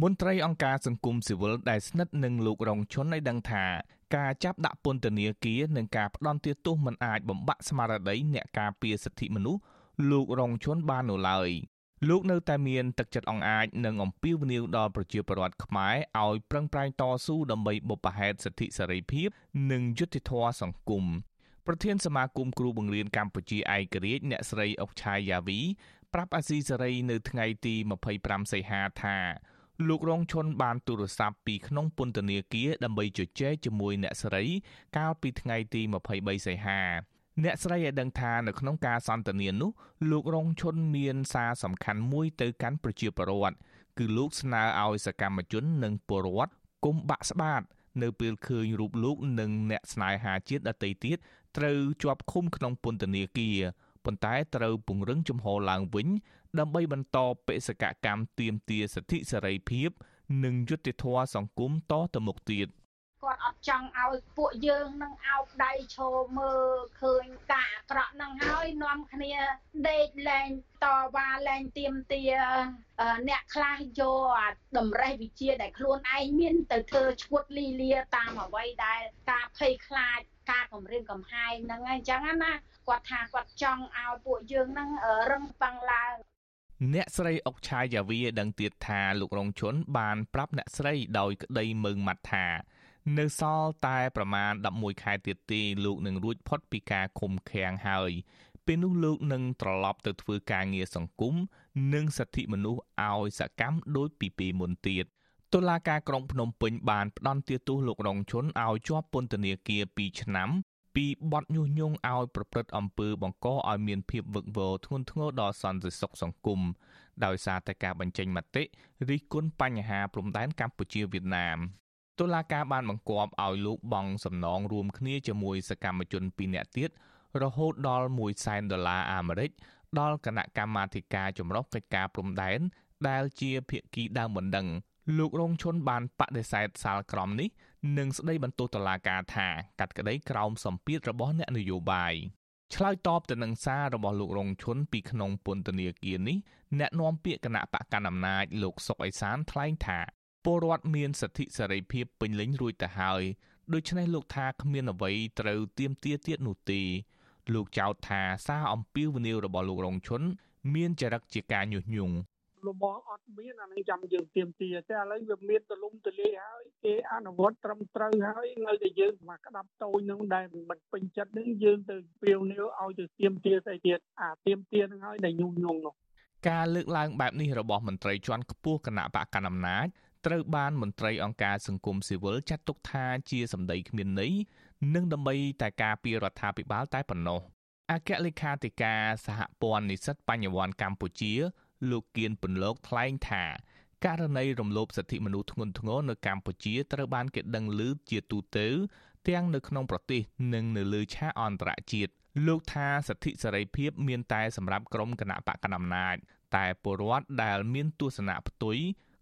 មន្ត្រីអង្គការសង្គមស៊ីវិលដែលស្និទ្ធនឹងលោករងឈុនឲ្យដឹងថាការចាប់ដាក់ពន្ធនាគារនិងការផ្ដន់ទោសមិនអាចបំបាក់ស្មារតីអ្នកការពារសិទ្ធិមនុស្សលោករងឈុនបាននោះឡើយលោកនៅតែមានទឹកចិត្តអង្អាចនិងអំពាវនាវដល់ប្រជាពលរដ្ឋខ្មែរឲ្យប្រឹងប្រែងតស៊ូដើម្បីបុព្វហេតុសិទ្ធិសេរីភាព និងយុត្តិធម៌សង្គមប្រធានសមាគមគ្រូបង្រៀនកម្ពុជាឯករាជ្យអ្នកស្រីអុកឆាយាវីប្រាប់អាស៊ីសេរីនៅថ្ងៃទី25សីហាថា លោករងឈុនបានទូរស័ព្ទពីក្នុងពន្ធនាគារដើម្បីជជែកជាមួយអ្នកស្រី កាលពីថ្ងៃទី23សីហាអ្នកស្រីឲ្យដឹងថានៅក្នុងការសន្ទនានោះលោករងឈុនមានសារសំខាន់មួយទៅកាន់ប្រជាពលរដ្ឋគឺលោកស្នើឲ្យសកម្មជននិងពលរដ្ឋគុំបាក់ស្បាត នៅពេលឃើញរូបលោកនិងអ្នកស្នេហាជាតិដទៃទៀតត្រូវជាប់ឃុំក្នុងពន្ធនាគារ ប៉ុន្តែត្រូវពង្រឹងជំហរឡើងវិញ ដើម្បីបន្តបេសកកម្មទាមទារសិទ្ធិសេរីភាព និងយុត្តិធម៌សង្គមតទៅមុខទៀត គាត់អត់ចង់ឲ្យពួកយើងនឹងអោបដៃឈរមើលឃើញការអាក្រក់នឹងហើយនាំគ្នាដេកលែងតវ៉ាលែងទៀមទាអ្នកខ្លះយកអាតម្រេះវិជាដែលខ្លួនឯងមានទៅធ្វើឈួតលីលាតាមអ្វីដែលការភ័យខ្លាចការគម្រាមកំហែងហ្នឹងហើយអញ្ចឹងណាគាត់ថាគាត់ចង់ឲ្យពួកយើងហ្នឹងរឹងប៉ឹងឡើងអ្នកស្រីអុកឆាយាវីដឹងទៀតថាលោករងជុនបានប្រាប់អ្នកស្រីដោយក្តីមើងម៉ាត់ថា នៅសល់តែប្រមាណ11ខែទៀតទេលោកនឹងរួចផុតពីការឃុំឃាំងហើយពេលនោះលោកនឹងត្រឡប់ទៅធ្វើការងារសង្គមនិងសិទ្ធិមនុស្សឲ្យសកម្មដូចពីពេលមុនទៀតតុលាការក្រុងភ្នំពេញបានផ្តន្ទាទោសលោករងឈុនឲ្យជាប់ពន្ធនាគារ2ឆ្នាំពីបទញុះញង់ឲ្យប្រព្រឹត្តអំពើបង្កឲ្យមានភាពវឹកវរធ្ងន់ធ្ងរដល់សន្តិសុខសង្គមដោយសារតែការបញ្ចេញមតិរិះគន់បញ្ហាព្រំដែនកម្ពុជាវៀតណាម តុលាការបានបង្គាប់ឲ្យលោកបង់សំណងរួមគ្នាជាមួយសកម្មជន2នាក់ទៀតរហូតដល់1សែនដុល្លារអាមេរិកដល់គណៈកម្មាធិការចម្រុះកិច្ចការព្រំដែនដែលជាភាគីដើមបណ្ដឹងលោករងឈុនបានបដិសេធសាលក្រមនេះនិងស្ដីបន្ទោសតុលាការថាកាត់ក្តីក្រោមសម្ពាធរបស់អ្នកនយោបាយឆ្លើយតបទៅនឹងសាររបស់លោករងឈុនពីក្នុងពន្ធនាគារនេះអ្នកនាំពាក្យគណៈបកកណ្ដាលអំណាចលោកសុកអេសានថ្លែងថា ពលរដ្ឋមានសិទ្ធិសេរីភាពពេញលេញរួចទៅហើយដូច្នេះលោកថាគ្មានអ្វីត្រូវទៀមទាទៀតនោះទេលោកចោទថាសារអំពាវនាវរបស់លោករងឈុនមានចរិតជាការញុះញង់លំងអត់មានអានឹងចាំយើងទៀមទាតែឥឡូវវាមានទលំទលាយហើយគេអនុវត្តត្រឹមត្រូវហើយនៅតែយើងមកក្តាប់តូចនឹងដែលមិនពេញចិត្តនឹងយើងទៅពាវនាវឲ្យទៅទៀមទាស្អីទៀតអាទៀមទានឹងហើយដែលញុះញង់នោះការលើកឡើងបែបនេះរបស់មន្ត្រីជាន់ខ្ពស់គណៈបកកណ្ដាលអំណាច ត្រូវបានមន្ត្រីអង្គការសង្គមស៊ីវិលចាត់ទុកថាជាសម្ដីគ្មានន័យនិងដើម្បីតែការពីរដ្ឋាភិបាលតែប៉ុណ្ណោះអគ្គលេខាធិការសហព័ន្ធនិស្សិតបញ្ញវន្តកម្ពុជា លោកគៀនពន្លកថ្លែងថាករណីរំលោភសិទ្ធិមនុស្សធ្ងន់ធ្ងរនៅកម្ពុជាត្រូវបានគេដឹងឮជាទូទៅ ទាំងនៅក្នុងប្រទេសនិងនៅលើឆាកអន្តរជាតិលោកថាសិទ្ធិសេរីភាពមានតែសម្រាប់ក្រុមគណៈបកកណ្ដាលអំណាចតែពលរដ្ឋដែលមានទស្សនៈផ្ទុយ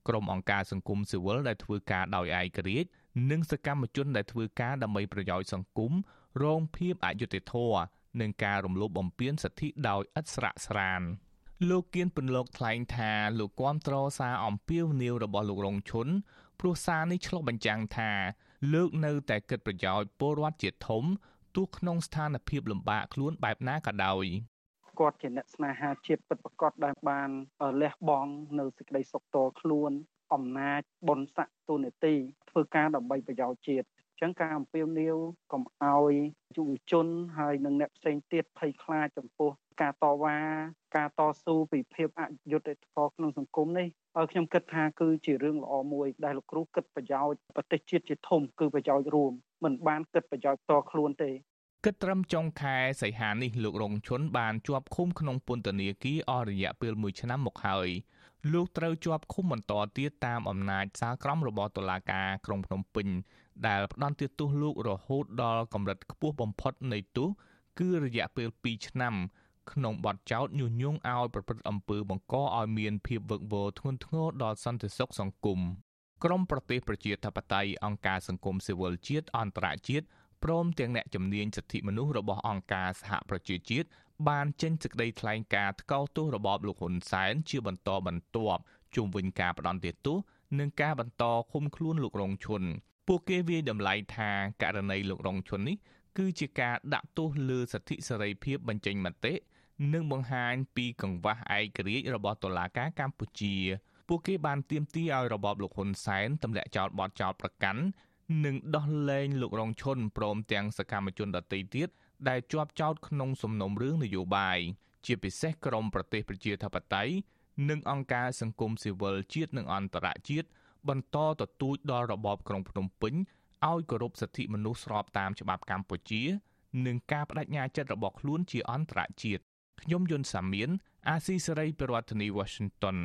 ក្រុមអង្គការសង្គមស៊ីវិលដែលធ្វើការដោយឯករាជ្យនិងសកម្មជនដែលធ្វើការដើម្បីប្រយោជន៍សង្គមរងភាពអយុត្តិធម៌និងការរំលោភបំពានសិទ្ធិដោយឥតស្រាកស្រាន។លោកគៀនពន្លកថ្លែងថាលោកគាំទ្រសារអំពាវនាវរបស់លោករងឈុនព្រោះសារនេះឆ្លុះបញ្ចាំងថាលោកនៅតែគិតប្រយោជន៍ពលរដ្ឋជាធំទោះក្នុងស្ថានភាពលំបាកខ្លួនបែបណាក៏ដោយ គាត់ជាអ្នកស្នេហាជាតិពិតប្រាកដដែលបានលះបង់នៅសេចក្តីសុខតខ្លួនអំណាចបុណ្យស័ក្តិទូនាទីធ្វើការដើម្បីប្រយោជន៍ជាតិចឹងការអំពាវនាវកុំឲ្យយុវជនហើយនិងអ្នកផ្សេងទៀតភ័យខ្លាចចំពោះការតវ៉ាការតស៊ូពីភាពអយុត្តិធម៌ក្នុងសង្គមនេះហើយខ្ញុំគិតថាគឺជារឿងល្អមួយដែលលោកគ្រូគិតប្រយោជន៍ប្រទេសជាតិជាធំគឺប្រយោជន៍រួមមិនបានគិតប្រយោជន៍តខ្លួនទេ គិតត្រឹមចុងខែសីហានេះលោករងឈុនបានជាប់ឃុំក្នុងពន្ធនាគារអស់រយៈពេល1ឆ្នាំមកហើយលោកត្រូវជាប់ឃុំបន្តទៀតតាមអំណាចសាលក្រមរបស់តុលាការក្រុងភ្នំពេញដែលផ្ដន្ទាទោសលោករហូតដល់កម្រិតខ្ពស់បំផុតនៃទោសគឺរយៈពេល2ឆ្នាំក្នុងបទចោទញុះញង់ឲ្យប្រព្រឹត្តអំពើបង្កឲ្យមានភាពវឹកវរធ្ងន់ធ្ងរដល់សន្តិសុខសង្គមក្រមប្រទេសប្រជាធិបតេយ្យអង្គការសង្គមស៊ីវិលជាតិអន្តរជាតិ ព្រមទាំងអ្នកជំនាញសិទ្ធិមនុស្សរបស់អង្គការសហប្រជាជាតិបានចេញសេចក្តីថ្លែងការណ៍ថ្កោលទោសរបបលោកហ៊ុនសែនជាបន្តបន្ទាប់ជុំវិញការផ្ដន់ទោសនិងការបន្តឃុំខ្លួនលោករងឈុនពួកគេវាយតម្លៃថាករណីលោករងឈុននេះគឺជាការដាក់ទោសលើសិទ្ធិសេរីភាពបញ្ចេញមតិនិងបង្ហាញពីកង្វះឯករាជ្យរបស់តុលាការកម្ពុជា ពួកគេបានទាមទារឲ្យរបបលោកហ៊ុនសែនទម្លាក់ចោលបទចោលប្រកាន់ និងដោះលែងលោករងឈុនព្រមទាំងសកម្មជនដទៃទៀតដែលជាប់ចោទក្នុងសំណុំរឿងនយោបាយជាពិសេសក្រមប្រទេសប្រជាធិបតេយ្យនិងអង្គការសង្គមស៊ីវិលជាតិនិងអន្តរជាតិបន្តទទូចដល់របបក្រុងភ្នំពេញឲ្យគោរពសិទ្ធិមនុស្សស្របតាមច្បាប់កម្ពុជានិងការបដិញ្ញាចិត្តរបស់ខ្លួនជាអន្តរជាតិខ្ញុំយុនសាមៀនអាស៊ីសេរីប្រធានាធិបតី Washington